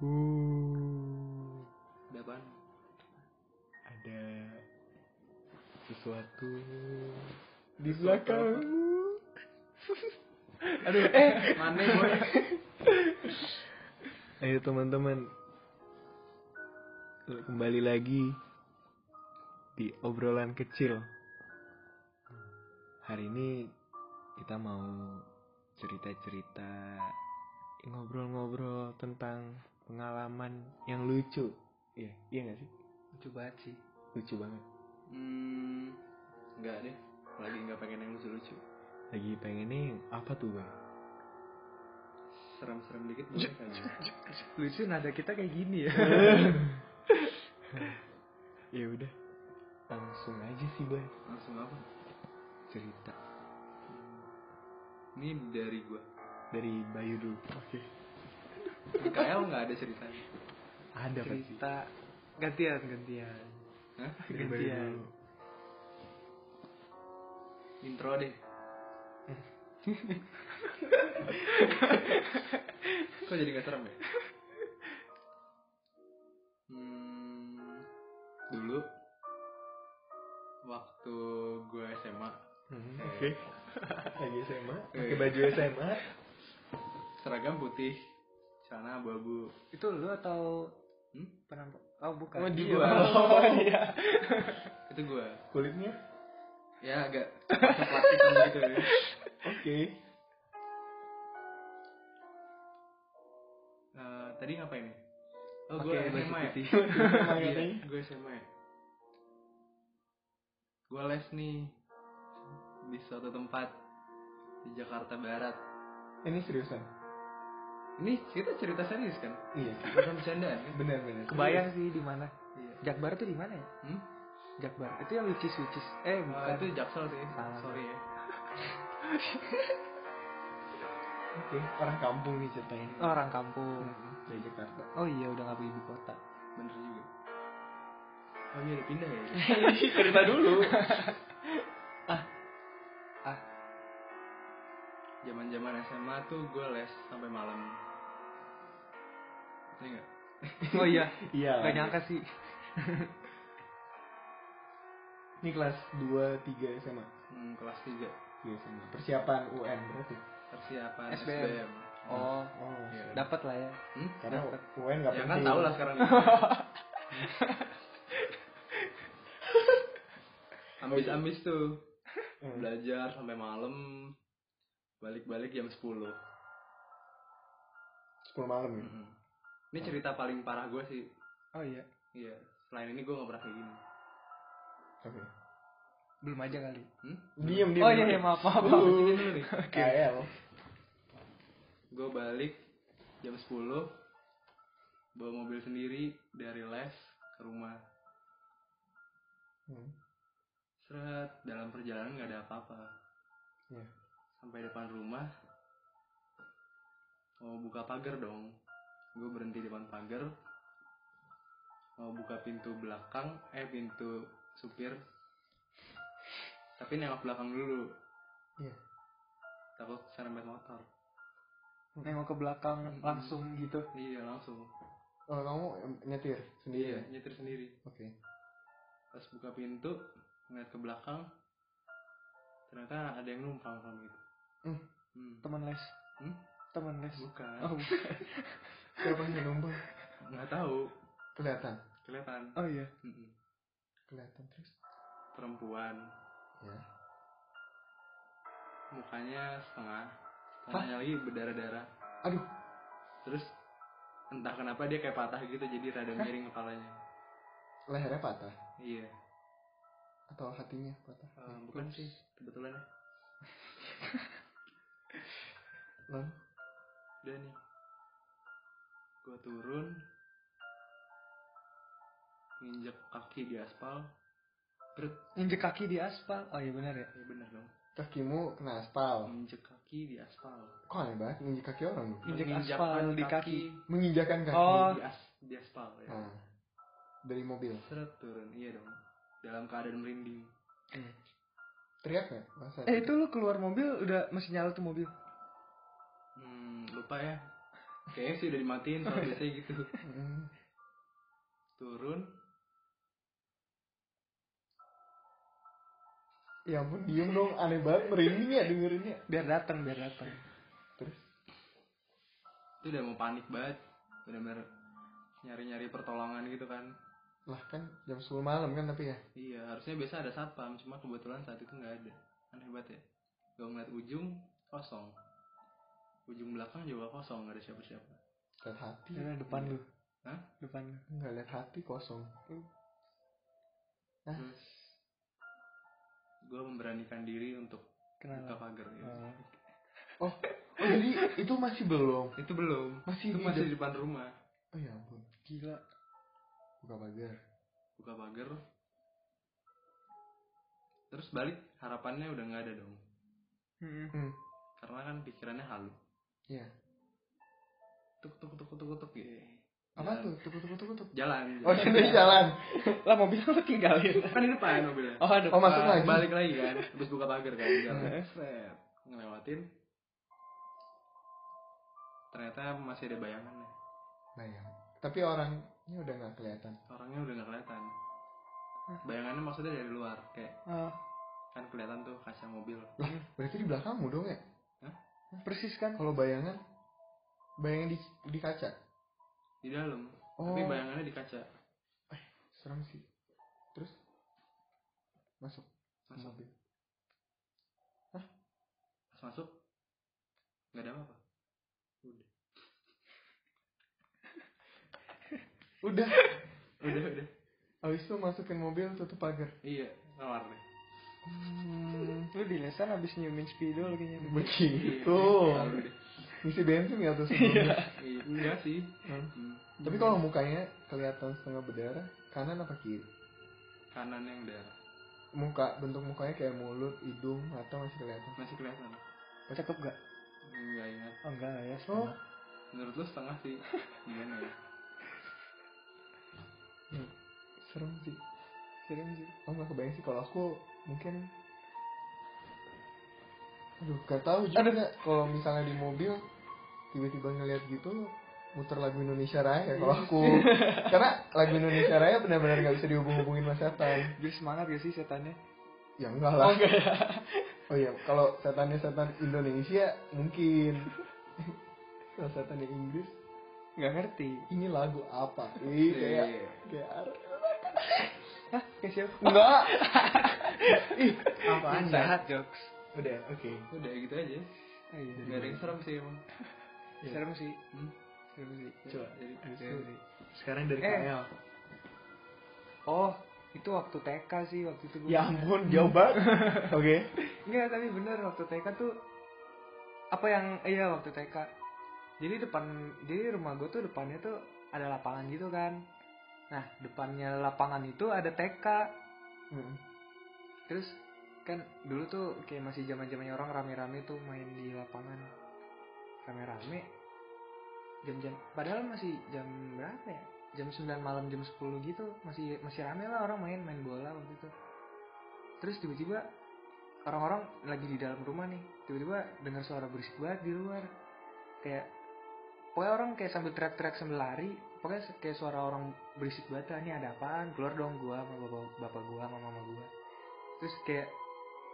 Uh, Ada ada sesuatu di belakangmu. Aduh, eh, mana boy? Ayo teman-teman, kembali lagi di obrolan kecil. Hari ini kita mau cerita-cerita, ngobrol-ngobrol tentang pengalaman yang lucu. Iya, iya gak sih? Lucu banget sih. Lucu banget. Hmm, enggak deh. Lagi nggak pengen yang lucu-lucu. Lagi pengennya yang apa tuh, Bang? Serem-serem dikit boleh kan? Lucu nada kita kayak gini ya. ya udah, langsung aja sih, Bang. Langsung apa? Cerita Ini dari gua. dari Bayu dulu. Oke. KL nggak ada ceritanya. Ada pasti. Cerita gantian gantian. Hah? Gantian. Intro deh. Kok jadi gak serem ya? Hmm, dulu waktu gue SMA Hmm, Oke. Lagi SMA, pakai Eh. baju SMA. seragam putih, celana abu-abu. Itu lu atau Hmm? penampak? Oh bukan. Oh, Itu dia. gua. Oh, dia. Itu gue. Kulitnya? Ya agak plastik gitu ya. Oke. Eh, tadi ngapain nih? Oh, gue Pakai baju SMA ya? putih. Sama Iya, katanya. gue SMA ya. Gue les nih di suatu tempat di Jakarta Barat. Ini seriusan? Ini kita cerita serius kan? Iya. Bukan bercandaan kan? Benar benar. Kebayang sih di mana? Iya. Jakbar tuh di mana ya? Hmm? Jakbar. Itu yang lucis lucis. Eh Oh, bukan. itu Jaksel sih. Salah. Sorry ya. Oke. Orang kampung nih ceritanya. Oh, orang kampung. Hmm, Dari Jakarta. Oh iya udah nggak ibu kota. Bener juga. Oh iya udah pindah ya. Cerita dulu. Zaman-zaman SMA tuh gue les sampai malam. Iya? Oh iya. Iya. Gak nyangka sih. Ini kelas 2 3 SMA. Hmm, kelas 3 Iya SMA. Persiapan UN berarti. persiapan SBM. SBM. Oh, Oh. Iya. dapat lah ya. Hmm? Karena Dapet. UN enggak Ya penting. kan tau lah sekarang. Ambis-ambis tuh Hmm. belajar sampai malam balik-balik jam 10 10 malam ya. Mm-mm. Ini cerita paling parah gue sih. Oh iya. Iya. Selain ini gue gak pernah kayak gini. Oke. Belum aja kali. Hmm? Diam diam. Oh iya, iya maaf maaf. maaf. Dulu nih. KL. Gue balik jam 10 bawa mobil sendiri dari les ke rumah. Hmm. Seret dalam perjalanan gak ada apa-apa. Iya. Sampai depan rumah mau buka pagar dong. Gue berhenti di depan pagar. Mau buka pintu belakang, eh pintu supir. Tapi nengok belakang dulu. Iya. Takut serempet motor. Nengok ke belakang Mm-mm. langsung gitu. Iya langsung. Oh, kamu nyetir sendiri. Iya nyetir sendiri. Oke. Pas buka pintu ngeliat ke belakang, ternyata ada yang numpang sama itu. Hmm. Hmm. Teman les. Hmm? Teman les. Bukan. Oh, bukan. Siapa yang numpang? Nggak tahu. Kelihatan. Kelihatan. oh iya. Mm-mm. Kelihatan terus. Perempuan. Ya. Mukanya setengah. Setengahnya lagi berdarah-darah. Aduh. Terus entah kenapa dia kayak patah gitu jadi rada miring kepalanya. Lehernya patah Iya. atau hatinya patah? Eh, bukan sih kebetulan ya. Lalu Udah nih. Gue turun. Nginjek kaki di aspal. Brut. Injek kaki di aspal. Oh iya benar ya. Ya bener dong. kakimu kena aspal. Nginjek kaki di aspal. Kok aneh banget nginjek kaki orang dong? Injek Menginjakkan aspal di kaki. Menginjakan kaki. Oh. Di, as, di aspal ya. Nah, dari mobil. Seret turun. Iya dong. Dalam keadaan merinding. Teriak nggak? Masa Eh itu lu keluar mobil udah masih nyala tuh mobil. Lupa ya. kayaknya sih udah dimatiin soal biasanya gitu. Turun. Ya ampun, diem dong, aneh banget, merinding ya dengerinnya. Biar datang, biar datang. Terus, itu udah mau panik banget. Bener-bener nyari-nyari pertolongan gitu kan. Lah kan jam 10 malam kan tapi ya. iya harusnya biasa ada satpam. Cuma kebetulan saat itu nggak ada. Aneh banget ya. Gue ngeliat ujung kosong ujung belakang juga kosong nggak ada siapa-siapa Lihat hati. Karena depan lu. Hah? Depan lu. Enggak lihat hati kosong. Hah? terus gue memberanikan diri untuk buka Kenapa? pagar ya. Oh. Oh, oh jadi itu masih belum. itu belum Masih itu di masih di depan rumah Oh ya ampun, Gila. buka pagar. buka pagar terus balik harapannya udah nggak ada dong Mm-mm. Hmm, karena kan pikirannya halu iya. tuk tuk tuk tuk tuk gitu Apa Jalan. tuh? Tuku tuku tuku tuku. jalan Oh, jadi jalan. Lah mobilnya lu tinggalin. kan di depan mobilnya Oh, ada. Oh, masuk lagi. balik lagi kan habis buka pagar kan jalan Heeh. set ngelewatin ternyata masih ada bayangannya Bayang. Tapi orangnya udah nggak kelihatan. orangnya udah nggak kelihatan bayangannya maksudnya dari luar kayak Oh, kan kelihatan tuh kaca mobil Lah, berarti di belakangmu dong ya? Persis kan? Kalau bayangan, bayangan di di kaca. di dalam Oh. tapi bayangannya di kaca Serem sih. Terus masuk masuk mobil. pas masuk nggak ada apa-apa udah Udah. udah udah Habis itu masukin mobil tutup pagar. iya keluar deh Hmm, lu di lesan abis nyiumin spidol kayaknya. Begitu. Ngisi bensin ya tuh sebelumnya. Iya, enggak sih Hmm. Hmm. Tapi kalau mukanya kelihatan setengah berdarah, kanan apa kiri? kanan yang darah Muka bentuk mukanya kayak mulut, hidung, mata masih kelihatan. masih kelihatan Cakep gak? enggak ingat Oh enggak ya. Oh, menurut lu setengah sih gimana ya hmm. serem sih. Serem sih. Oh nggak kebayang sih kalau aku mungkin Aduh, gak tahu juga kalau misalnya di mobil tiba-tiba ngeliat gitu muter lagu Indonesia Raya kalau aku karena lagu Indonesia Raya benar-benar nggak bisa dihubung-hubungin sama setan Biar semangat gak sih setannya? ya enggak lah oh iya kalau setannya setan Indonesia mungkin kalau setannya Inggris Gak ngerti. ini lagu apa Ih, kayak Iya. kayak Hah? Kayak siapa? enggak ih apaan dah Jahat jokes. udah oke udah gitu aja Oh, iya. nggak ada yang serem sih emang Iya. Serem sih. Hmm. Serem sih. Coba. Sih. sekarang dari Eh. KL Oh, itu waktu TK sih waktu itu gua. Ya ampun, jauh banget. Oke. Enggak, tapi bener waktu TK tuh apa yang iya waktu TK. Jadi depan jadi rumah gue tuh depannya tuh ada lapangan gitu kan. Nah, depannya lapangan itu ada TK. Hmm. Terus kan dulu tuh kayak masih zaman-zamannya orang rame-rame tuh main di lapangan. Rame-rame. Jam-jam padahal masih jam berapa ya? Jam 9 malam jam 10 gitu masih masih rame lah orang main main bola waktu itu. Terus tiba-tiba orang-orang lagi di dalam rumah nih, tiba-tiba dengar suara berisik banget di luar. Kayak pokoknya orang kayak sambil teriak-teriak sambil lari, pokoknya kayak suara orang berisik banget, "Ah, ini ada apaan? Keluar dong gua sama bapak, bapak gua sama mama gua. Terus kayak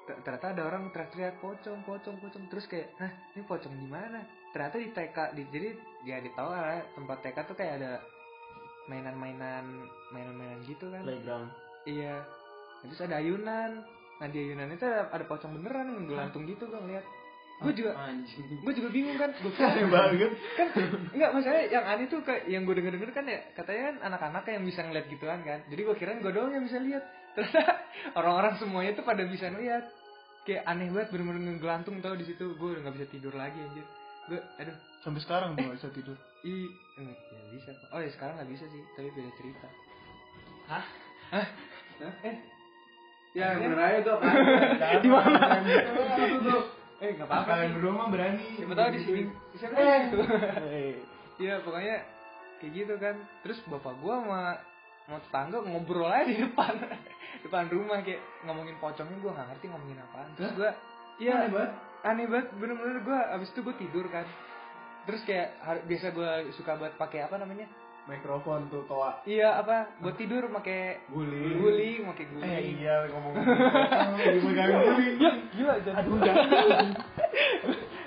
ter- ternyata ada orang teriak-teriak pocong, pocong, pocong. Terus kayak, "Hah, ini pocong di mana?" Ternyata di TK, di, jadi ya di tahu lah tempat TK tuh kayak ada mainan-mainan mainan-mainan gitu kan. Playground. Iya. Terus ada ayunan. Nah di ayunan itu ada, ada pocong beneran yang gelantung gitu gue ngeliat. Gue juga gue juga bingung kan. Gue Aneh banget. kan enggak masalahnya yang aneh tuh kayak yang gue denger denger kan ya katanya kan anak-anak yang bisa ngeliat gituan kan. Jadi gue kirain gue doang yang bisa lihat. Ternyata orang-orang semuanya tuh pada bisa ngeliat. Kayak aneh banget bener-bener ngegelantung tau di situ. Gue udah nggak bisa tidur lagi anjir. Gue aduh Sampai sekarang gak bisa tidur. i eh, ya bisa kok. Oh ya sekarang nggak bisa sih tapi beda cerita. Hah? Hah? Eh ya bener aja tuh Di mana? Itu tuh. Eh nggak apa-apa Kalian berdua mah berani. Siapa tahu di sini. Siapa Eh. tahu. Eh. Iya pokoknya kayak gitu kan. Terus bapak gua sama mau tetangga ngobrol aja di depan depan rumah kayak ngomongin pocongnya gua nggak ngerti ngomongin apaan. Terus gua iya Aneh banget. aneh banget bener-bener gua abis itu gua tidur kan. terus kayak biasa gue suka buat pakai apa namanya Mikrofon tuh toa. iya apa buat tidur pakai Guling. guling pakai guling Eh iya ngomong ngomong dipegang guling. gila jangan Aduh jangan.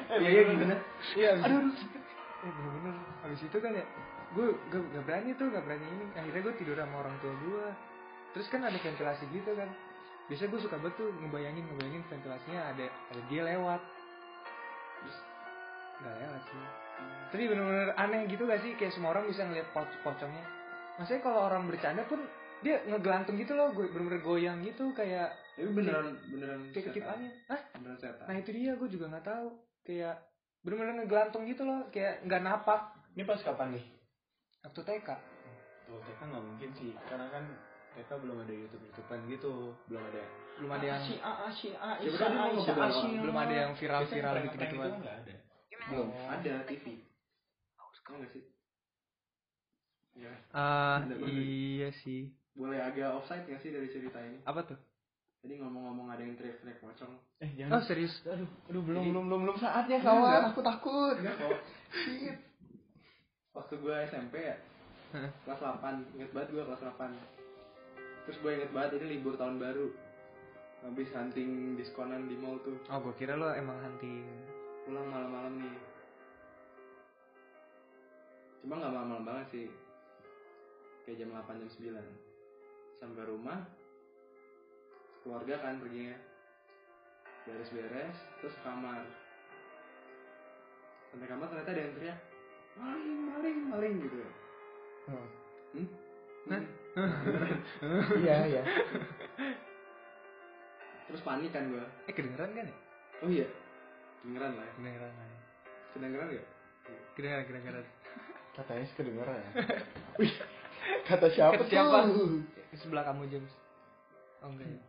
Eh, iya gimana? iya abis aduh eh bener-bener habis itu kan ya gue gak, gak berani tuh gak berani ini. Akhirnya gue tidur sama orang tua gue terus kan ada ventilasi gitu kan. Biasanya gue suka banget tuh ngebayangin ngebayangin ventilasinya ada ada dia lewat. Terus nggak lewat sih. Tapi bener-bener aneh gitu gak sih? Kayak semua orang bisa ngeliat po- pocongnya maksudnya kalau orang bercanda pun dia ngegelantung gitu loh gue bener-bener goyang gitu kayak Tapi beneran beneran kayak ketip setan. angin Hah? Beneran setan. nah itu dia gue juga nggak tahu. Kayak bener-bener ngegelantung gitu loh kayak nggak napak. Ini pas kapan nih? Waktu TK Tuh TK nggak mungkin sih, karena kan TK belum ada YouTube YouTubean gitu, belum ada. belum ada yang si A A si A mau ngebegal orang. belum ada yang viral-viral gitu gitu nggak ada. Belum Oh. ada TV. Iya nggak sih? Ya. ah iya sih Boleh agak offside nggak sih dari cerita ini? apa tuh Tadi ngomong-ngomong ada yang teriak-teriak pocong. Eh oh jangan. serius Aduh, aduh belum Jadi- belum belum belum saatnya kawan, aku takut. Enggak kok. Waktu gue SMP ya, kelas 8 inget banget gue kelas 8 terus gue inget banget ini libur tahun baru. Habis hunting diskonan di mall tuh. Oh gue kira lo emang hunting. Pulang malam-malam nih. Cuma nggak malam-malam banget sih. Kayak jam 8 jam 9 sampai rumah keluarga kan perginya. Beres-beres terus kamar. Sampai kamar ternyata ada yang teriak maling maling maling gitu Hmm. hmm? Hah? Iya iya. terus panik kan gue eh kedengeran kan ya oh iya kedengeran lah ya kedengeran lah ya. kedengeran gak? kedengeran kedengeran Katanya sih kedengeran ya. Wih, kata siapa Kata siapa? tuh? Di sebelah kamu James oh enggak ya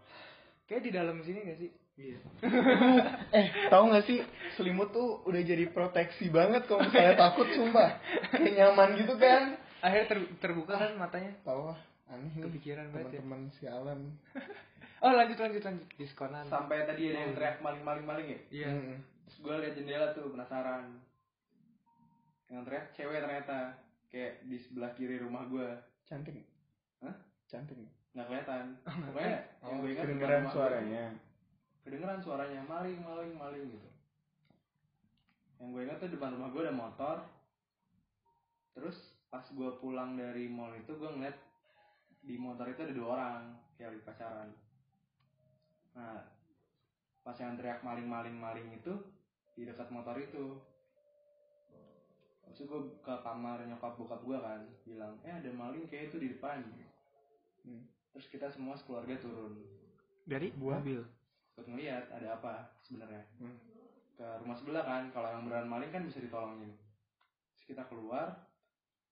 kayak di dalam sini gak sih iya Eh, tahu nggak sih selimut tuh udah jadi proteksi banget kalau misalnya takut sumpah. Kayak nyaman gitu kan. akhirnya ter- terbuka kan matanya Tahu ah, aneh nih. kepikiran banget ya Teman-teman sialan. oh lanjut lanjut lanjut diskonan sampai tadi ada yang teriak maling maling maling ya iya terus gue liat jendela tuh penasaran yang teriak cewek ternyata kayak di sebelah kiri rumah gue Cantik. Hah? Cantik. nggak kelihatan pokoknya yang Oh, gue ingat gua, suaranya. Kedengeran suaranya maling maling maling gitu. Yang gue ingat tuh depan rumah gue ada motor. Terus pas gue pulang dari mall itu gue ngeliat di motor itu ada dua orang kayak lagi pacaran. Nah pas yang teriak maling maling maling itu di dekat motor itu. Terus gue ke kamar nyokap bokap gue kan bilang eh ada maling kayak itu di depan. Hmm. terus kita semua sekeluarga turun. Dari mobil buat ngeliat ada apa sebenarnya. Hmm. ke rumah sebelah kan kalau yang beneran maling kan bisa ditolongin. Terus kita keluar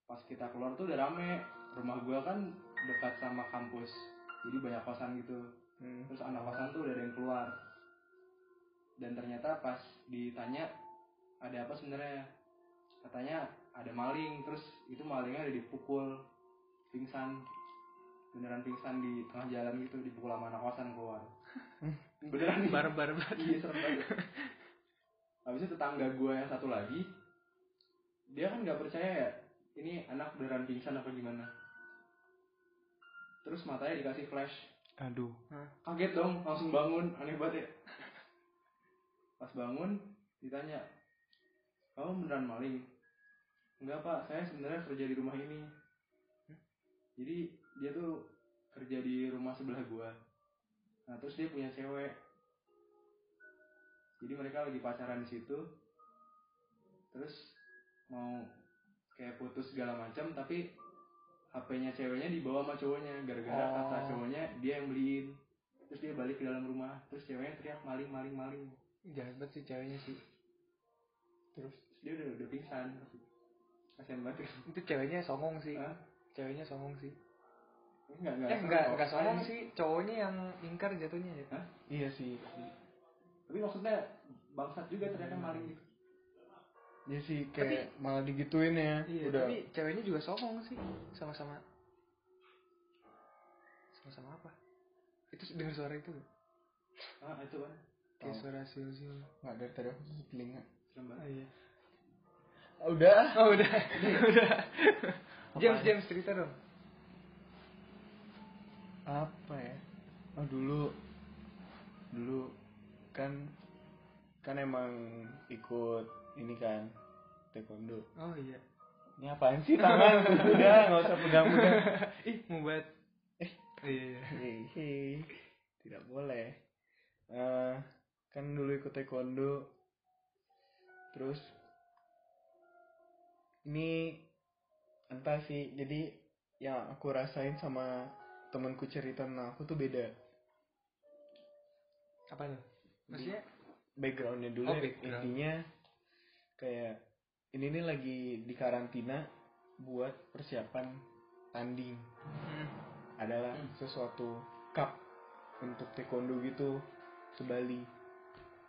pas kita keluar tuh udah rame. Rumah gua kan dekat sama kampus jadi banyak kosan gitu. Hmm. terus anak kosan tuh udah ada yang keluar. Dan ternyata pas ditanya ada apa sebenarnya? Katanya ada maling. Terus itu malingnya ada dipukul pingsan. Beneran pingsan di tengah jalan gitu dipukul sama anak kosan keluar beneran nih barbar banget. Iya serem banget. Habis itu tetangga gue yang satu lagi dia kan nggak percaya ya ini anak beneran pingsan apa gimana? Terus matanya dikasih flash. Aduh. kaget dong langsung bangun aneh banget ya. Pas bangun ditanya kamu beneran maling? Enggak pak. Saya sebenarnya kerja di rumah ini. Jadi dia tuh kerja di rumah sebelah gua nah terus dia punya cewek. Jadi mereka lagi pacaran di situ. Terus mau kayak putus segala macam tapi HP-nya ceweknya dibawa sama cowoknya. Gara-gara Oh. kata cowoknya dia yang beliin. Terus dia balik ke dalam rumah. Terus ceweknya teriak maling maling maling. Jahat banget sih ceweknya sih. Terus? Terus dia udah udah pingsan. Kasian banget. Itu ceweknya songong sih. Hah? ceweknya songong sih enggak enggak. Eh enggak enggak. Songong sih cowoknya yang ingkar jatuhnya ya. Iya sih. tapi maksudnya bangsat juga teriaknya maling gitu. Iya sih kayak malah digituin ya. iya Udah. tapi ceweknya juga songong sih sama-sama. Sama-sama apa? Itu dengar suara itu ah itu kan. Kayak Tahu. suara sil-sil nggak dari tadi aku tutup telinga. serem banget. Iya. Udah. Oh udah, udah. James James cerita dong. Apa ya oh dulu dulu kan kan emang ikut ini kan taekwondo Oh iya. ini apaan sih tangan udah nggak usah pegang pegang Ih mau buat. Eh. Iya. Hehe, tidak boleh Eh, kan dulu ikut taekwondo terus ini entah sih jadi yang aku rasain sama temanku cerita tentang aku tuh beda Apa tuh? Maksudnya? backgroundnya dulu Oh, ya. background. intinya kayak ini nih lagi di karantina buat persiapan tanding Hmm. adalah sesuatu cup untuk taekwondo gitu sebali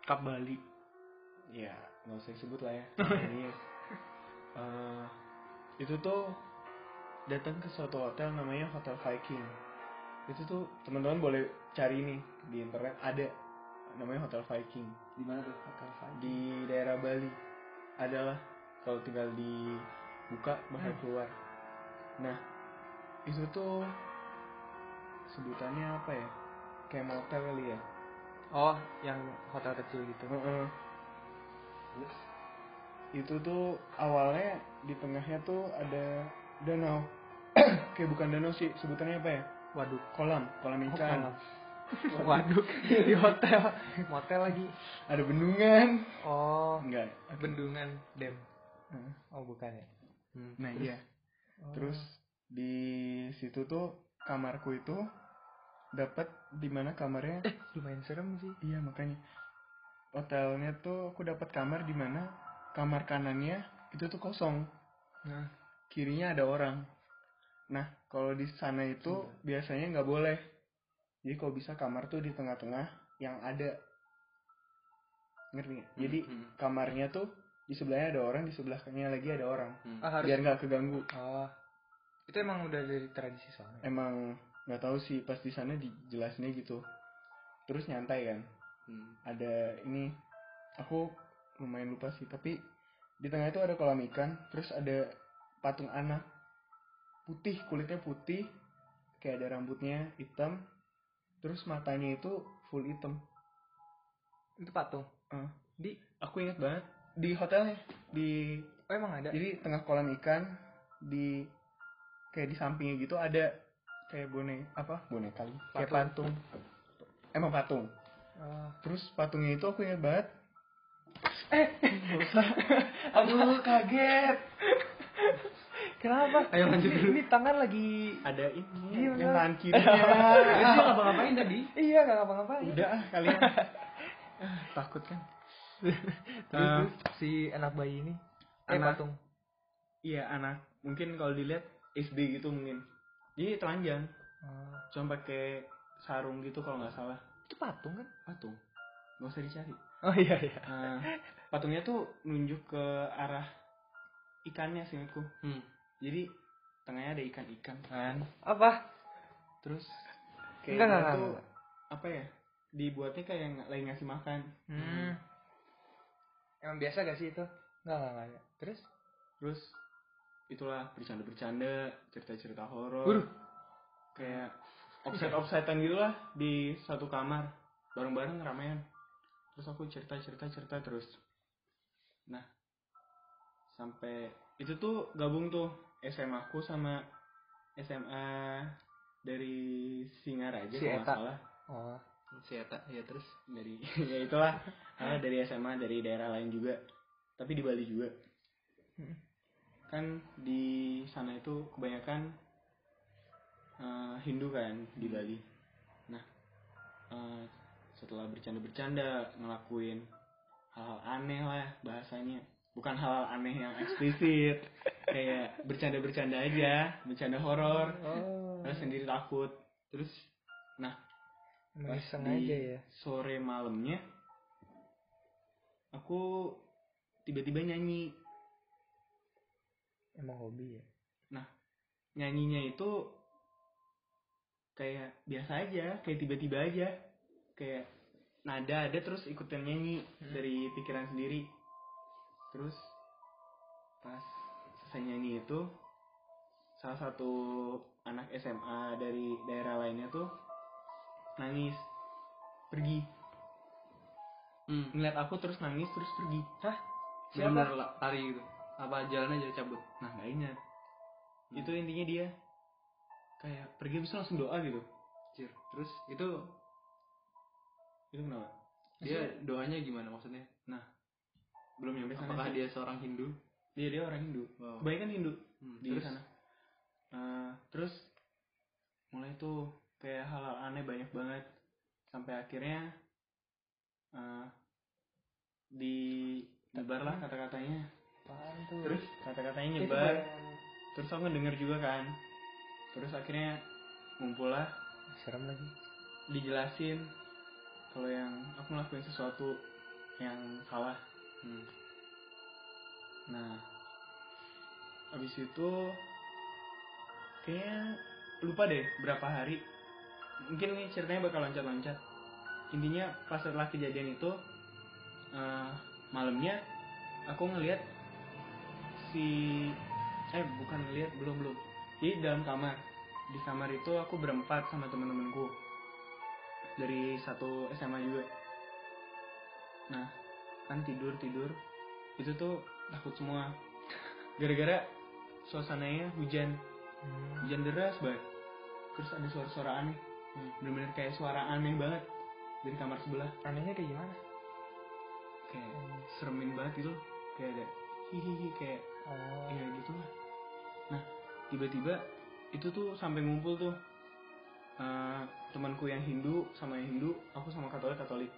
Kap Bali. ya nggak usah sebut lah ya ini eh, itu tuh datang ke suatu hotel namanya Hotel Viking itu tuh teman-teman boleh cari nih di internet ada namanya Hotel Viking Di mana tuh? Hotel Bali. di daerah Bali adalah kalau tinggal dibuka bakal Hmm. keluar nah itu tuh sebutannya apa ya kayak motel kali ya Oh, yang hotel kecil gitu. Heeh. Terus? itu tuh awalnya di tengahnya tuh ada danau kayak bukan danau sih sebutannya apa ya Waduk. kolam kolam Oh, ikan kolam. Waduk di hotel. Motel lagi. ada bendungan Oh, enggak bendungan dam. Heeh. Oh, bukan ya. Hmm. nah Terus? iya Oh. terus di situ tuh kamarku itu dapat di mana kamarnya eh lumayan serem sih. iya makanya hotelnya tuh aku dapat kamar di mana kamar kanannya itu tuh kosong Nah, kirinya ada orang nah kalau di sana itu biasanya nggak boleh jadi kalau bisa kamar tuh di tengah-tengah yang ada ngerti nggak? jadi Hmm. kamarnya tuh di sebelahnya ada orang di sebelahnya lagi ada orang Hmm. ah, harus. biar nggak keganggu Oh, itu emang udah dari tradisi soalnya. emang nggak tahu sih pas di sana dijelasinnya gitu terus nyantai kan Hmm. ada ini aku lumayan lupa sih tapi di tengah itu ada kolam ikan terus ada patung anak putih kulitnya putih kayak ada rambutnya hitam terus matanya itu full hitam. Itu patung. Eh, Di? Aku ingat banget. Di hotelnya di oh emang ada. jadi tengah kolam ikan di kayak di sampingnya gitu ada kayak boneka apa? Boneka. Kali kayak patung. Emang patung. Oh. terus patungnya itu aku ingat banget. Aduh, kaget. Kenapa? Ayo lanjut dulu. Ini tangan lagi ada ini Iya, yang tangan kirinya Terus dia ngapa-ngapain tadi? Iya, gak ngapa-ngapain. udah ah kalian Ah, takut kan Terus, terus si anak bayi ini eh Anak. patung. iya anak mungkin kalau dilihat SD gitu mungkin jadi telanjang Oh. cuma pakai sarung gitu kalau nggak salah Itu patung kan? patung nggak usah dicari Oh iya iya. Nah, patungnya tuh nunjuk ke arah ikannya seingatku Hmm. Jadi tengahnya ada ikan-ikan kan Apa? terus kayak enggak, enggak, enggak. apa ya dibuatnya kayak yang lagi ngasih makan Hmm. Emang biasa gak sih itu? Enggak, enggak, enggak. Terus? terus itulah bercanda-bercanda cerita-cerita horor Waduh. kayak offset offsetan gitu lah di satu kamar bareng-bareng ramean terus aku cerita cerita cerita terus nah sampai itu tuh gabung tuh SMA aku sama SMA dari Singaraja Si kalau salah. Oh. Si Eta, ya terus. dari ya itulah. Ah, dari SMA dari daerah lain juga. Tapi di Bali juga. Hmm. kan di sana itu kebanyakan eh, Hindu kan di Bali. Nah eh, setelah bercanda-bercanda ngelakuin hal-hal aneh lah bahasanya bukan hal aneh yang eksplisit kayak bercanda-bercanda aja bercanda horor Oh. terus sendiri takut terus nah pas di aja ya. sore malamnya aku tiba-tiba nyanyi Emang hobi ya. nyanyinya itu kayak biasa aja kayak tiba-tiba aja kayak nada ada terus ikutan nyanyi Hmm. dari pikiran sendiri terus pas selesai nyanyi itu salah satu anak SMA dari daerah lainnya tuh nangis pergi Hmm. ngeliat aku terus nangis terus pergi Hah? Benar lah, lari gitu. Apa jalan aja cabut. nah nggak ingat itu intinya dia kayak pergi bisa langsung doa gitu Cir. Terus itu itu kenapa dia doanya gimana maksudnya? Belum nyampe sana Apakah sih. dia seorang Hindu? dia dia orang Hindu. Wow. kebanyakan Hindu Hmm, di terus? sana. Eh, terus mulai tuh kayak hal-hal aneh banyak banget. Sampai akhirnya eh di nyebar lah kata-katanya terus kata-katanya nyebar. terus aku ngedenger juga kan. Terus akhirnya ngumpul lah serem lagi. dijelasin kalau yang aku ngelakuin sesuatu yang salah Hmm. Nah, habis itu kayaknya lupa deh berapa hari. Mungkin ini ceritanya bakal loncat-loncat. Intinya pas setelah kejadian itu eh, malamnya aku ngelihat si eh bukan ngelihat belum belum. Jadi dalam kamar. Di kamar itu aku berempat sama teman-temanku dari satu SMA juga. Nah, kan tidur tidur. Itu tuh takut semua. Gara-gara suasananya hujan. Hmm. hujan deras banget. Terus ada suara-suara aneh. Hmm. bener-bener kayak suara aneh banget dari kamar sebelah. Anehnya kayak gimana? kayak seremin banget gitu kayak ada hihihi kayak Oh. ya gitu lah. Nah tiba-tiba itu tuh sampai ngumpul tuh eh, temanku yang Hindu sama yang Hindu aku sama Katolik Katolik.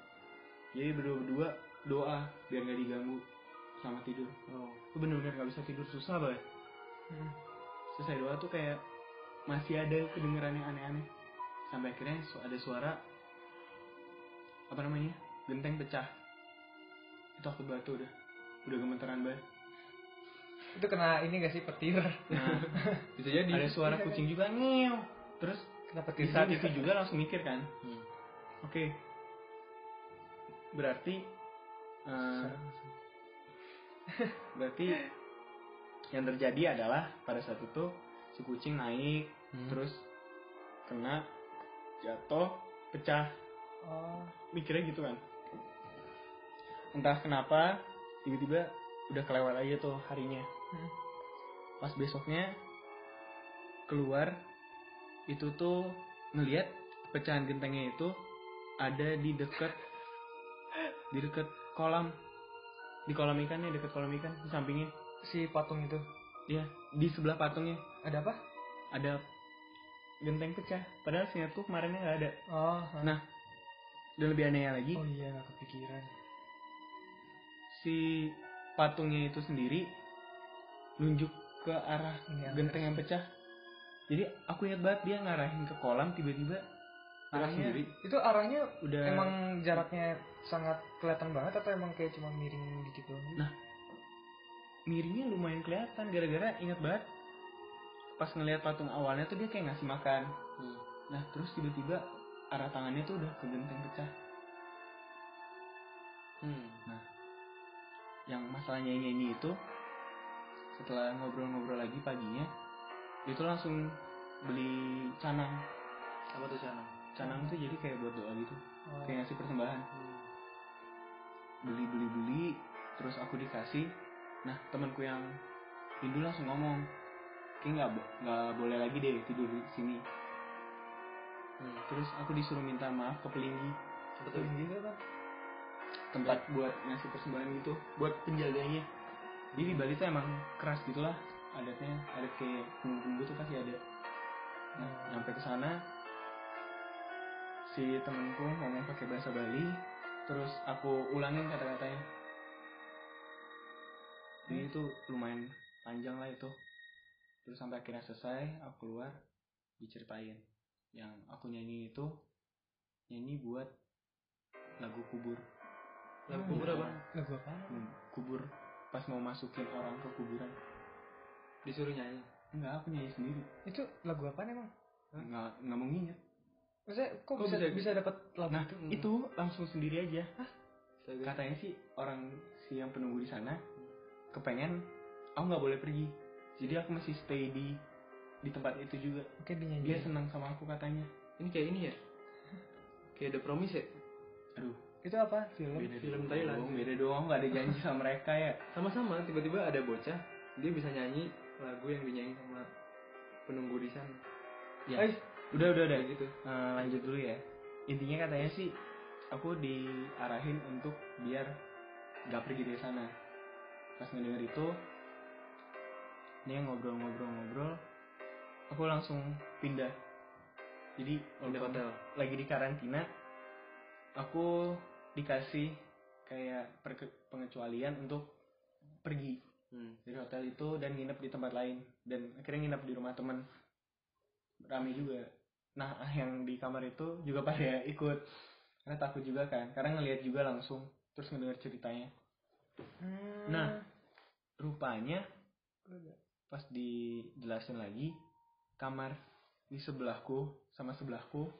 Jadi berdua berdua doa biar nggak diganggu sama tidur Oh. itu bener-bener nggak bisa tidur susah banget Hmm. selesai doa tuh kayak masih ada kedengeran yang aneh-aneh sampai akhirnya ada suara apa namanya genteng pecah itu aku batu udah udah gemeteran banget Itu kena ini gak sih petir? nah Bisa jadi. ada suara kucing juga ngew terus Kena di petir saat itu juga langsung mikir kan Hmm. oke berarti eh, berarti yang terjadi adalah pada saat itu si kucing naik Hmm. terus kena jatuh pecah Oh. mikirnya gitu kan entah kenapa tiba-tiba udah kelewat aja tuh harinya Hmm. pas besoknya keluar itu tuh ngelihat pecahan gentengnya itu ada di deket di deket kolam di kolam ikan ya deket kolam ikan di sampingnya Si patung itu. Iya, di sebelah patungnya Ada apa? ada genteng pecah. Padahal seingatku kemarinnya nggak ada. Oh. Nah, Dan lebih anehnya lagi, Oh iya gak kepikiran. si patungnya itu sendiri nunjuk ke arah yang genteng yang pecah. Jadi aku ingat banget dia ngarahin ke kolam tiba-tiba Arahnya sendiri. Itu arahnya udah emang jaraknya sangat kelihatan banget atau emang kayak cuma miring dikit doang? gitu? Nah. miringnya lumayan kelihatan gara-gara ingat banget pas ngelihat patung awalnya tuh dia kayak ngasih makan. Hmm. Nah terus tiba-tiba arah tangannya tuh udah ke genteng pecah. Hmm. Yang masalahnya nyanyi itu setelah ngobrol-ngobrol lagi paginya itu langsung beli canang. Apa tuh sana? Canang tuh jadi kayak buat doa gitu, Oh. kayak ngasih persembahan. Hmm. Beli beli beli, terus aku dikasih. Nah temanku yang Hindu langsung ngomong, kayak nggak nggak boleh lagi deh tidur di sini. Hmm. Terus aku disuruh minta maaf ke pelinggi itu apa? tempat buat ngasih persembahan gitu buat penjaganya jadi di Bali tuh emang keras gitulah adatnya adat kayak kunggu tuh pasti ada nah Hmm. nyampe ke sana si temenku ngomong pakai bahasa Bali terus aku ulangin kata-katanya jadi itu lumayan panjang lah itu terus sampai akhirnya selesai aku keluar diceritain yang aku nyanyi itu nyanyi buat lagu kubur Lagu Hmm. kubur apa? Lagu apa? Hmm, kubur pas mau masukin orang ke kuburan Disuruh nyanyi. enggak aku nyanyi sendiri Itu lagu apa emang? enggak enggak mau nginget Maksudnya kok, Kok bisa bisa- bisa, dapat lagu nah itu? itu langsung sendiri aja Astaga. katanya sih orang si yang penunggu di sana kepengen aku nggak boleh pergi jadi aku masih stay di di tempat itu juga Oke dia dia senang sama aku katanya Ini kayak ini ya? Kayak ada promise ya? aduh Itu apa? Film. beda Film dong, Thailand. beda doang nggak ada janji sama mereka ya Sama-sama, tiba-tiba ada bocah, dia bisa nyanyi lagu yang dinyanyi sama penunggu di sana. ya Eh, udah udah udah gitu. Eh, lanjut dulu ya intinya katanya sih aku diarahin untuk biar nggak pergi dari sana pas ngedenger itu dia ngobrol-ngobrol-ngobrol aku langsung pindah jadi Pindah walaupun hotel. lagi di karantina aku dikasih kayak pengecualian untuk pergi Hmm. dari hotel itu dan nginep di tempat lain dan akhirnya nginep di rumah temen rame juga nah yang di kamar itu juga pada ikut karena takut juga kan karena ngelihat juga langsung terus ngedenger ceritanya Hmm. Nah. rupanya pas dijelasin lagi kamar di sebelahku sama sebelahku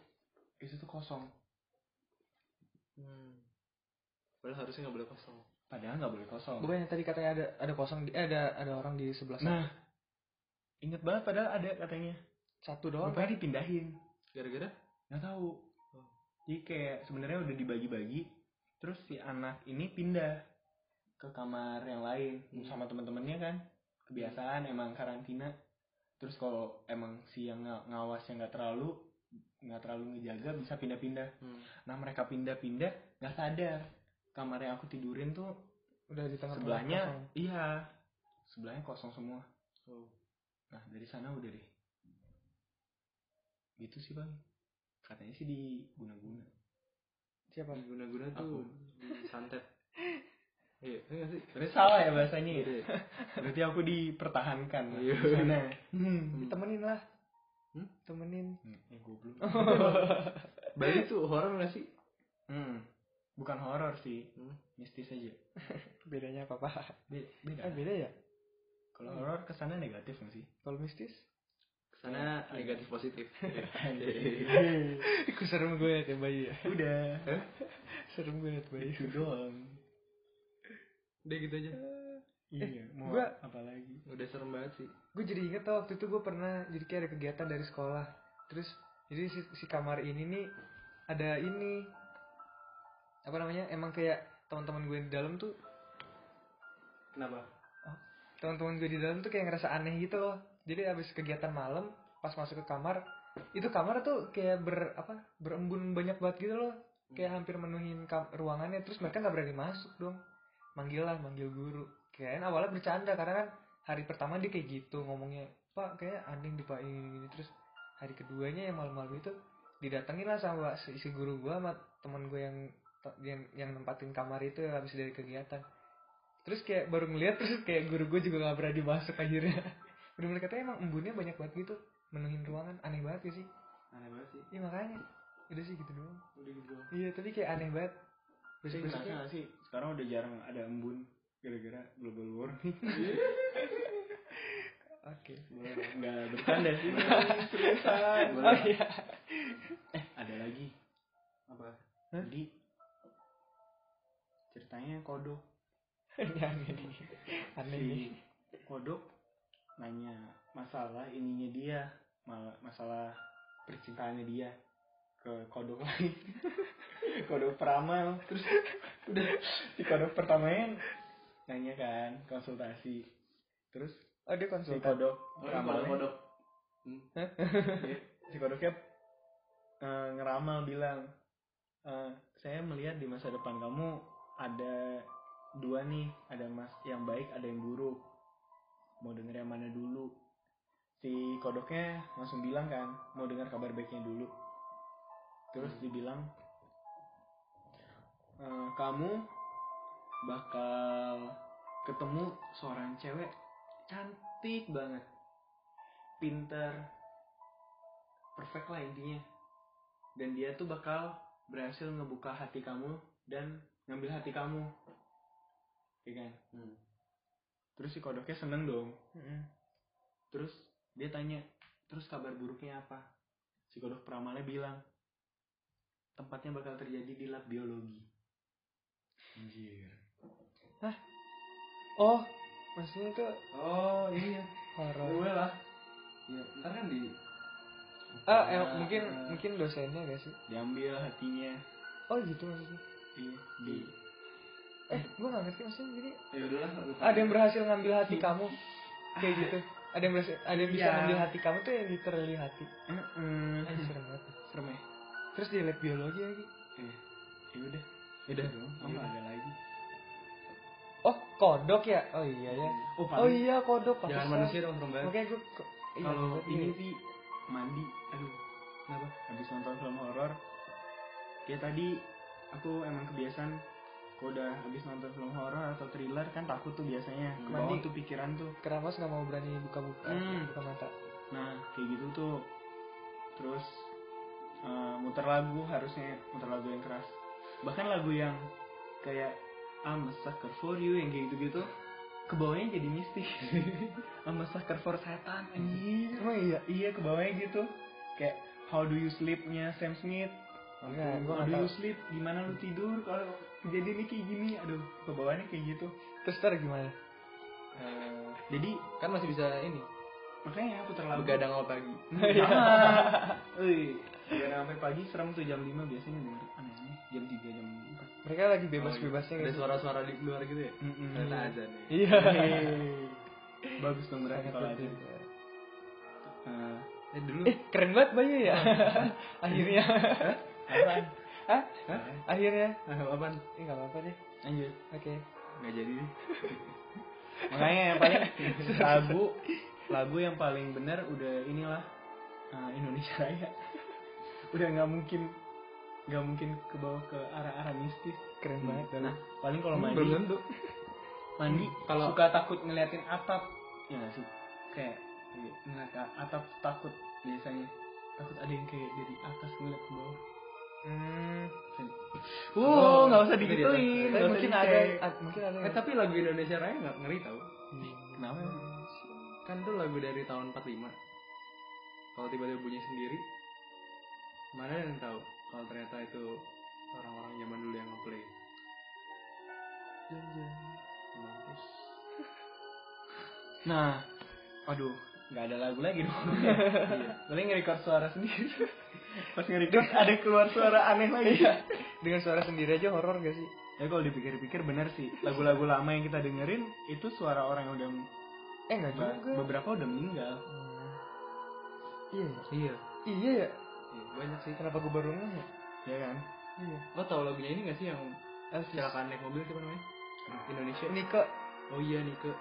itu tuh kosong Hmm. Padahal harusnya nggak boleh kosong. padahal nggak boleh kosong Bukan yang tadi katanya ada ada kosong eh, ada ada orang di sebelah sana. nah inget banget padahal ada katanya Satu doang. rupanya dipindahin Gara-gara? nggak tahu Oh. jadi kayak sebenarnya udah dibagi-bagi terus si anak ini pindah ke kamar yang lain Hmm. sama teman-temannya kan kebiasaan emang karantina terus kalau emang si yang nga- ngawasnya nggak terlalu nggak terlalu ngejaga bisa pindah-pindah Hmm. nah mereka pindah-pindah nggak sadar kamar yang aku tidurin tuh Udah di tengah sebelahnya iya sebelahnya kosong semua Oh. nah dari sana udah deh gitu sih bang katanya sih di guna-guna Siapa? Guna-guna tuh santet. Iya, iya? Berarti salah ya bahasanya ya? Ya? Berarti aku dipertahankan Iya. di sana. Hmm. Temenin lah. Hmm? Temenin. Eh, goblok. Bali tuh horor nggak sih? Hmm. Bukan horor sih, Hmm. mistis aja. Bedanya apa, Pak? Be- beda. Eh, beda ya? Kalau horor ke sana negatif nggak sih? Kalau mistis? Sana negatif positif. Iku serem gue ya bayi. Udah. serem gue liat bayi. Itu doang. Udah gitu aja. Iya, mau gua- apa lagi? Udah serem banget sih. Gue jadi inget tau waktu itu gue pernah jadi kayak ada kegiatan dari sekolah. Terus jadi si, si kamar ini nih ada ini apa namanya? Emang kayak teman-teman gue di dalam tuh Kenapa? teman-teman gue di dalam tuh kayak ngerasa aneh gitu loh jadi abis kegiatan malam pas masuk ke kamar itu kamar tuh kayak ber apa berembun banyak banget gitu loh. Kayak hampir menuhin ruangannya terus mereka nggak berani masuk dong. Manggil lah manggil guru. Kayaknya awalnya bercanda karena kan hari pertama dia kayak gitu ngomongnya pak kayak aneh di pak ini, ini terus hari keduanya yang malam-malam itu didatengin lah sama si, si guru gua sama teman gue yang yang yang nempatin kamar itu habis dari kegiatan. Terus kayak baru ngeliat terus kayak guru gue juga gak berani masuk akhirnya bener-bener katanya emang embunnya banyak banget gitu menuhin ruangan aneh banget ya sih Aneh banget sih. iya makanya udah sih gitu doang Udah gitu doang. iya tapi kayak aneh banget besok besoknya sih? Sekarang udah jarang ada embun gara-gara global warming. oke Nggak bercanda sih. Seriusan. oh iya Eh, ada lagi. Apa? Hah? Jadi ceritanya kodok aneh nih aneh nih kodok nanya masalah ininya dia mal- masalah percintaannya dia ke kodok lain. Kodok peramal. Terus udah si kodok pertamanya nanya kan konsultasi. Terus oh dia si konsultan? kodok Oh, peramalnya kodok. Hmm. dia- si kodoknya eh, ngeramal bilang "Eh, saya melihat di masa depan kamu ada dua nih ada mas yang baik ada yang buruk mau denger yang mana dulu. Si kodoknya langsung bilang kan mau dengar kabar baiknya dulu. Terus dibilang "Eh, kamu bakal ketemu seorang cewek cantik banget. Pinter perfect lah intinya. Dan dia tuh bakal berhasil ngebuka hati kamu dan ngambil hati kamu. Ya kan? Hmm. Terus si kodoknya seneng dong. Mm-mm. terus dia tanya terus kabar buruknya apa? Si kodok peramalnya bilang tempatnya bakal terjadi di lab biologi. Anjir. Oh maksudnya itu oh iya. Horor gue lah. Ya ntar kan di ah eh, mungkin eh, mungkin dosennya gak sih? Diambil hatinya. Oh gitu maksudnya? Iya di eh gue gak ngerti maksudnya jadi ya udahlah ada yang berhasil ngambil hati kamu? Kayak gitu. Ada yang berhasil, ada yang bisa Iya. ngambil hati kamu tuh yang literally hati. Anjir, serem banget. Serem ya? Terus dia lab biologi lagi. Iya. Ya udah. Udah dong apa Iya. ada lagi. Oh kodok ya? Oh iya ya. Oh, oh iya kodok. Jangan manusia dong serem banget. Makanya gue iya, kalau ini ya. sih mandi. Aduh kenapa? Habis nonton film horor. Kayak tadi aku emang kebiasaan kalau udah habis nonton film horor atau thriller kan takut tuh biasanya. Ke bawah Mandi. tuh pikiran tuh. Kenapa nggak mau berani buka-buka Hmm. buka mata. Nah kayak gitu tuh. Terus eh, muter lagu harusnya muter lagu yang keras. Bahkan lagu yang kayak I'm a sucker for you yang kayak gitu-gitu ke bawahnya jadi mistis. I'm a sucker for setan anjir emang iya? Iya ke bawahnya gitu. Kayak How do you sleep-nya Sam Smith Enggak, gue nggak do tahu. you sleep gimana lu tidur? Kalau kejadiannya kayak gini aduh ke bawahnya kayak gitu. Terus ntar gimana? Eh, jadi kan masih bisa ini. Makanya putar lagu begadang awal pagi. Iya. Wih, biar sampai pagi serem tuh jam 5 biasanya denger aneh-aneh jam 3 jam mereka lagi bebas-bebasnya Oh, iya. ada gitu. Suara-suara di luar gitu ya? 4 Mm-mm. ternyata azan ya. Iya. Bagus dong berarti kalau ada penting. Nah, eh dulu eh keren banget Bayu ya. Akhirnya apaan? Hah? Hah? akhirnya? Ah apaan? Ini nggak apa-apa deh. Lanjut. Oke. Nggak jadi makanya yang paling lagu lagu yang paling benar udah inilah uh, Indonesia Raya. Udah nggak mungkin nggak mungkin ke bawah ke arah-arah mistis. Keren banget Bayu. nah paling kalau mandi. belum tentu. Mandi Kalau- suka takut ngeliatin atap. Ya nggak sih? Kayak ngeliat atap takut biasanya. Takut ada yang kayak dari atas ngeliat ke bawah hmm, Wow, nggak usah Tapi di digituin. tapi nggak usah mungkin ada ad- mungkin ada eh tapi lagu Indonesia Raya nggak ngeri tau. Kenapa? kan tuh lagu dari tahun 45 kalau tiba-tiba bunyi sendiri mana yang tahu kalau ternyata itu orang-orang zaman dulu yang ngeplay? Mampus Nah, aduh, nggak ada lagu lagi dong. Iya. Paling nge-record suara sendiri. Pas nge-record ada keluar suara aneh lagi. dengan suara sendiri aja horor gak sih Ya kalau dipikir-pikir bener sih. Lagu-lagu lama yang kita dengerin itu suara orang yang udah eh nggak juga beberapa udah meninggal. Hmm. iya ya? iya iya ya Iya, banyak sih kenapa gue baru ngeh ya Ya kan? iya lo tau lagunya ini gak sih yang kecelakaan naik mobil siapa namanya Indonesia Nika oh iya Nike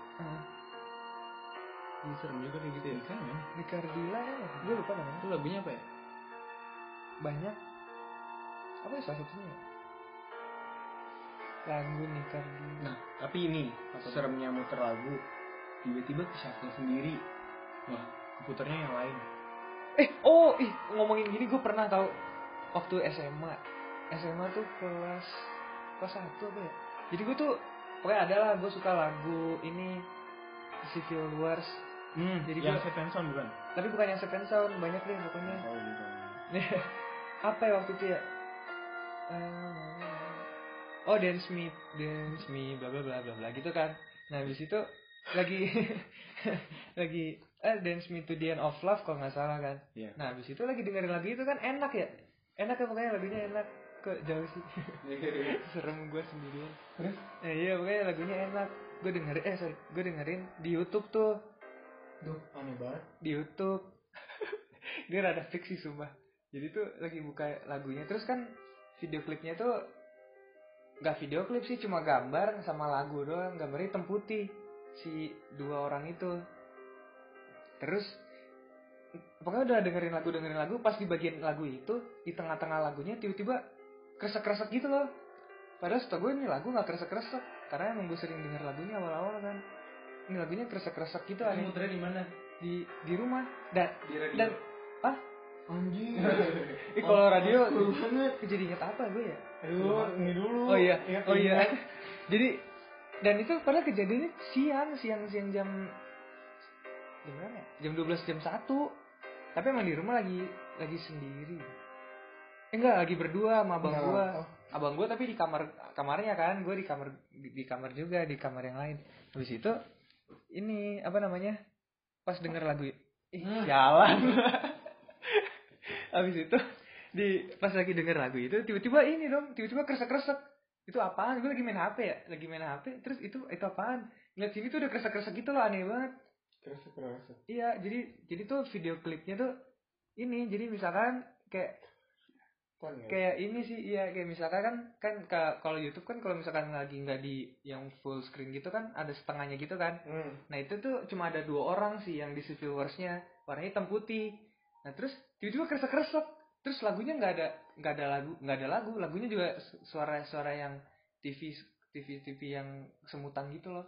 Iya serem juga kayak gitu ya. Kan ya? Nika Ardila ya. Gue lupa namanya. Itu lagunya apa ya? Banyak. Apa ya salah satunya ya? lagu Nika Ardila Nah, tapi ini seremnya muter lagu tiba-tiba ke shuffle sendiri. Wah, komputernya yang lain. eh oh ih ngomongin gini gue pernah tahu waktu SMA SMA tuh kelas kelas satu apa ya? Jadi gue tuh pokoknya ada lah gue suka lagu ini Civil Wars Hmm, Jadi yang Seven Sound bukan? tapi bukan yang Seven Sound banyak deh pokoknya Oh, gitu. Nih, apa ya waktu itu ya? Eh, oh dance me, dance me, bla bla bla bla bla gitu kan. Nah habis itu lagi lagi eh dance me to the end of love kalau nggak salah kan. Iya. Nah habis itu lagi dengerin lagu itu kan enak ya, enak ya pokoknya lagunya enak. Kok jauh sih? Serem gue sendirian. Terus? Eh, iya pokoknya lagunya enak. Gue dengerin, eh sorry, gue dengerin di YouTube tuh, Duh, aneh banget. di YouTube. Dia rada fiksi sumpah. Jadi tuh lagi buka lagunya terus kan video klipnya tuh nggak video klip sih cuma gambar sama lagu doang gambarnya hitam putih si dua orang itu terus pokoknya udah dengerin lagu dengerin lagu pas di bagian lagu itu di tengah-tengah lagunya tiba-tiba kresek-kresek gitu loh padahal setahu gue ini lagu nggak kresek-kresek karena emang gue sering denger lagunya awal-awal kan ini lagunya kresek-kresek gitu Ini aneh muternya di mana di di rumah dan di radio dan ah Anjing. eh, kalau radio banget. jadi inget apa gue ya Aduh, ini dulu. Oh iya, Ingat, oh iya. Jadi dan itu padahal kejadiannya siang, siang siang jam jam berapa ya? Jam 12 jam 1. Tapi emang di rumah lagi lagi sendiri. Eh, enggak, lagi berdua sama abang Enggak. gua. Abang gua tapi di kamar kamarnya kan, gua di kamar di, di kamar juga, di kamar yang lain. Habis itu ini apa namanya pas denger lagu ih Hmm. jalan. Habis itu di pas lagi denger lagu itu tiba-tiba ini dong tiba-tiba kresek-kresek itu apaan? Gue lagi main hp ya? Lagi main hp terus itu itu apaan? Ngeliat sini tuh udah kresek-kresek gitu loh aneh banget. Kerasa iya jadi jadi tuh video klipnya tuh ini jadi misalkan kayak kan ya? kayak ini sih iya kayak misalkan kan kan ka- kalau YouTube kan kalau misalkan lagi nggak di yang full screen gitu kan ada setengahnya gitu kan hmm. nah itu tuh cuma ada dua orang sih yang di viewersnya warnanya hitam putih nah terus tiba-tiba kresek kresek terus lagunya nggak ada nggak ada lagu nggak ada lagu lagunya juga su- suara-suara yang TV TV TV yang semutan gitu loh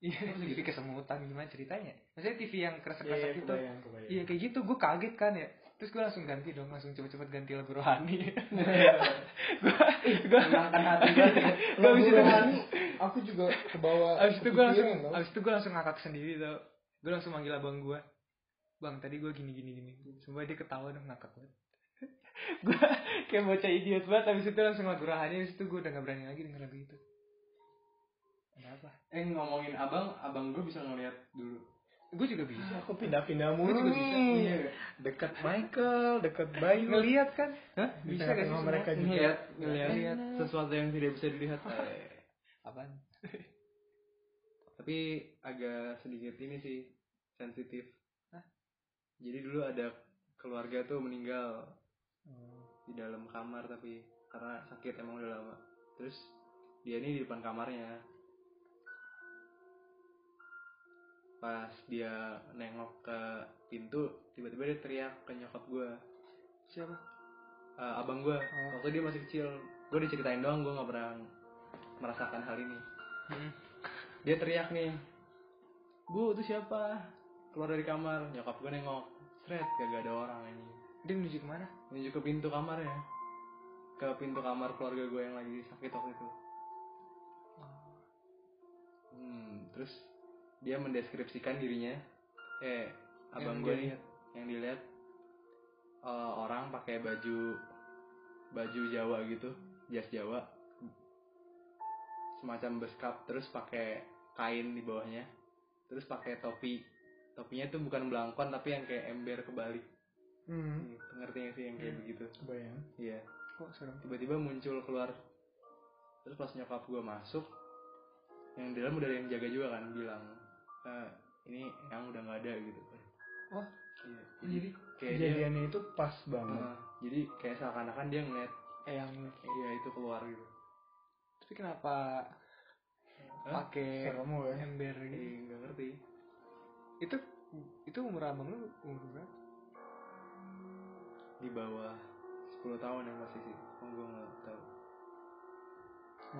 iya TV kesemutan gimana ceritanya maksudnya TV yang kresek Iya, iya, gitu kebayang, kebayang. Iya kayak gitu, gue kaget kan ya. Terus gue langsung ganti dong, langsung cepet-cepet ganti lagu rohani. gue gue menangkan hati gue abis itu rohani, aku juga ke bawah abis itu gue langsung tau. abis itu gue langsung ngakak sendiri tau. Gue langsung manggil abang gue. Bang tadi gue gini gini gini. Semua dia ketawa dong ngakak banget. gue kayak bocah idiot banget. Abis itu langsung lagu rohani. Abis itu gue udah gak berani lagi denger lagu itu. Ada apa? eh ngomongin abang abang gue bisa ngeliat dulu Gue juga bisa. aku pindah-pindah mulu juga bisa. nih Iya. dekat Michael dekat Bayu Ngeliat kan? Hah? Bisa sih sama mereka juga ngeliat ngeliat Ngeliat. sesuatu yang tidak bisa dilihat Eh, Apaan? tapi agak sedikit ini sih sensitif Hah? jadi dulu ada keluarga tuh meninggal Oh. di dalam kamar tapi karena sakit emang udah lama terus dia ini di depan kamarnya pas dia nengok ke pintu tiba-tiba dia teriak ke nyokap gue Siapa? abang gue Oh. waktu dia masih kecil. Gue diceritain doang gue nggak pernah merasakan hal ini. Hmm. dia teriak nih bu itu siapa? Keluar dari kamar nyokap gue nengok. Seret gak ada orang ini. Dia menuju ke mana? menuju ke pintu kamar ya. Ke pintu kamar keluarga gue yang lagi sakit waktu itu. Hmm, terus dia mendeskripsikan dirinya. Eh abang Yang gue nih yang dilihat eh, orang pakai baju baju Jawa gitu jas Jawa. Semacam beskap terus pakai kain di bawahnya. Terus pakai topi. Topinya tuh bukan belangkon tapi yang kayak ember kebalik. Hmm. Gitu, ngerti gak sih yang kayak Hmm. begitu? Kebayang. Iya. Kok serem? tiba-tiba muncul keluar. Terus pas nyokap gue masuk yang dalam udah ada yang jaga juga kan bilang "Eh, ini yang udah nggak ada gitu. Oh. iya. Jadi kayak dia kejadiannya itu pas banget. Eh, jadi kayak seakan-akan dia ngeliat Eh yang iya itu keluar gitu. Tapi kenapa Hah? pakai serem ya? ember gitu? Iya, nggak ngerti. Itu itu umur abang lu umur berapa? di bawah 10 tahun yang pasti sih. Oh, gue nggak tahu.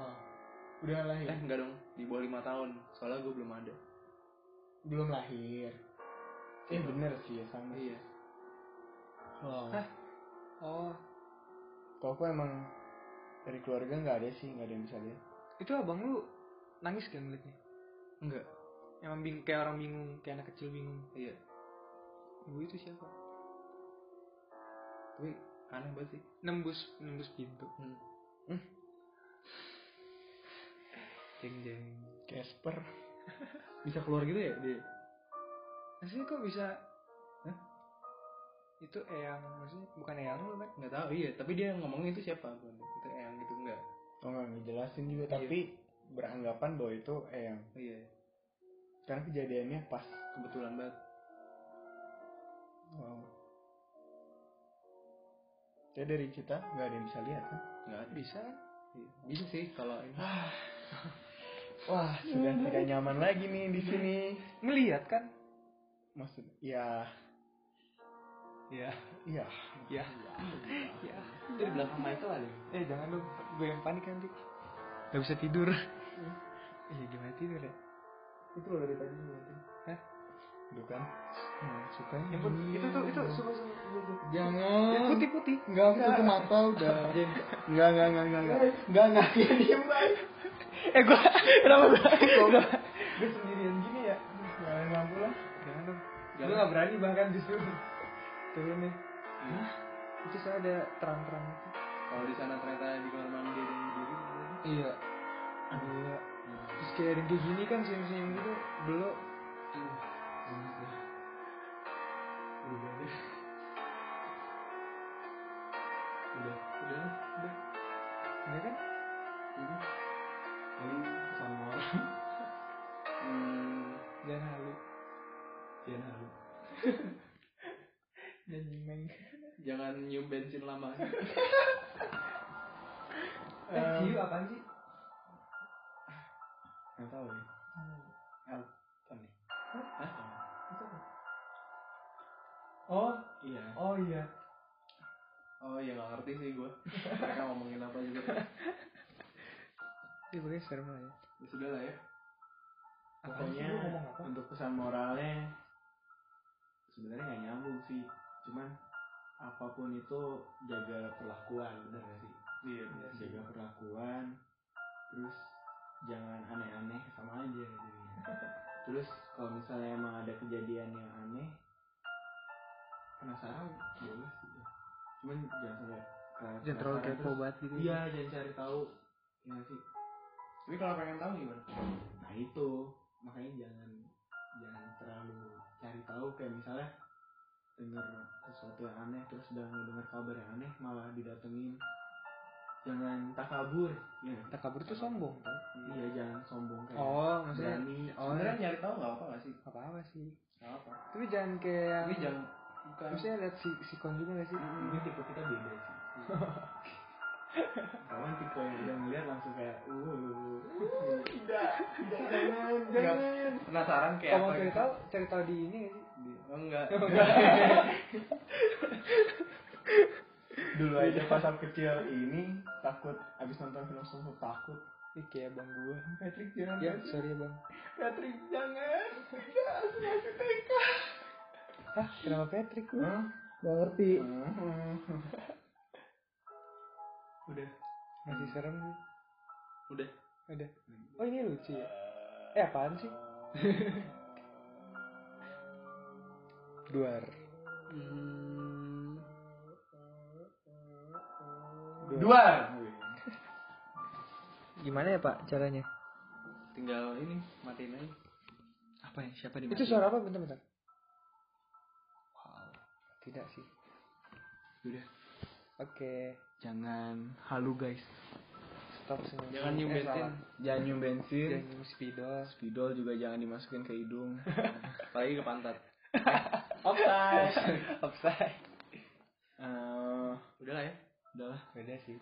Wah. udah lahir? Eh enggak dong. Di bawah lima tahun. Soalnya gue belum ada belum lahir eh bener sih ya sama iya Wow. Hah? Oh, kalau aku emang dari keluarga nggak ada sih nggak ada yang bisa lihat itu abang lu nangis kan ngeliatnya? enggak Emang bing kayak orang bingung, kayak anak kecil bingung. iya Ibu itu siapa? tapi aneh banget sih Nembus nembus pintu. hmm. Jeng jeng. Casper bisa keluar gitu ya dia Maksudnya kok bisa? Hah? Itu eyang, maksudnya bukan eyang lu kan? nggak tahu iya tapi dia ngomongnya itu siapa itu yang gitu enggak oh nggak ngejelasin juga Iya. tapi beranggapan bahwa itu eyang iya karena kejadiannya pas kebetulan banget wow ya dari kita nggak ada yang bisa lihat kan nggak Bisa? Iya. bisa sih kalau ini wah sudah tidak nyaman lagi nih di sini Ngeliat kan? maksud ya Iya. iya Iya. Iya. itu di belakang Michael ada Eh jangan dong, gue yang panik nanti. Gak bisa tidur. Iya gimana tidur ya? itu loh dari tadi ngeliatin itu kan hmm, suka put- itu tuh itu suka suka. jangan Yang putih putih. Enggak, aku tutup mata udah. Enggak, enggak, enggak, enggak, enggak. Enggak, enggak, dia diem. Eh gue kenapa gue? Goblok. Gue sendirian gini ya. Nyalain lampu lah. Jangan dong. Jangan. Gue gak berani bahkan justru. Turun nih. Itu saya ada terang-terang gitu. kalau di sana ternyata di kamar mandi ada yang berdiri Iya. Ada. Terus kayak ada yang kayak gini kan senyum-senyum gitu dulu nyium bensin lama. Eh ciu apaan sih nggak tahu ya apa nih. Hah? oh iya. oh iya. Oh ya nggak ngerti sih gue mereka ngomongin apa juga. Ini pokoknya serem lah ya. Ya sudah lah ya. Pokoknya apa? untuk pesan moralnya sebenarnya nggak nyambung sih. Cuman apa pun itu jaga perlakuan benar gak sih? Iya jaga perlakuan terus jangan aneh-aneh sama aja jadinya terus kalau misalnya emang ada kejadian yang aneh penasaran boleh sih. Ya. cuman jangan sampai jangan terlalu kepo banget gitu iya jangan cari tahu ya sih? Tapi kalau pengen tahu gimana? Nah itu. Makanya jangan jangan terlalu cari tahu. Kayak misalnya dengar sesuatu yang aneh terus udah dengar kabar yang aneh malah didatengin. Jangan takabur ya. Nggak? tak kabur tuh sombong kan iya jangan sombong kayak oh maksudnya berani. oh sebenarnya nyari tahu nggak apa nggak sih? Apa apa sih. Nggak apa tapi jangan kayak yang tapi jangan bukan. Maksudnya lihat si sikon juga gak sih? Ini tipe kita beda sih. Kawan tipe yang udah ngeliat langsung kayak uh tidak tidak jangan jangan. Penasaran kayak kalau mau apa cari gitu. tahu cari tahu di ini gak oh, enggak dulu aja pas aku kecil ini takut abis nonton film sosok takut Ih, kayak bang gua Patrick jangan ya Patrick. sorry ya bang Patrick jangan tidak masih TK Hah, kenapa Patrick lu? Hah? Gak ngerti. udah Masih serem sih. udah Ada. Oh ini lucu ya? Eh apaan sih? Duar. hmm, dua Gimana ya pak caranya? tinggal ini matiin aja apa ya siapa di Itu suara apa? Bentar bentar. wow Tidak sih. udah Oke. jangan halu guys Stop senyum. jangan nyium Eh, bensin jangan nyium bensin Jangan nyium spidol. spidol juga jangan dimasukin ke hidung apalagi ke pantat offside Offside. Eh, udah lah ya udahlah Beda sih.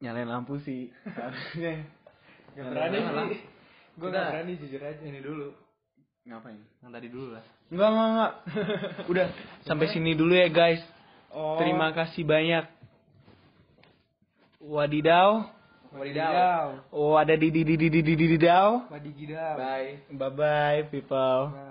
nyalain lampu sih harusnya Gak berani sih. Gue gak berani jujur aja. ini dulu ngapain yang tadi dulu lah enggak enggak enggak udah sampai sini dulu ya guys Oh. terima kasih banyak wadidaw Wadidaw. oh ada di di di di di di di daw Wadigidau. bye bye bye people Bye.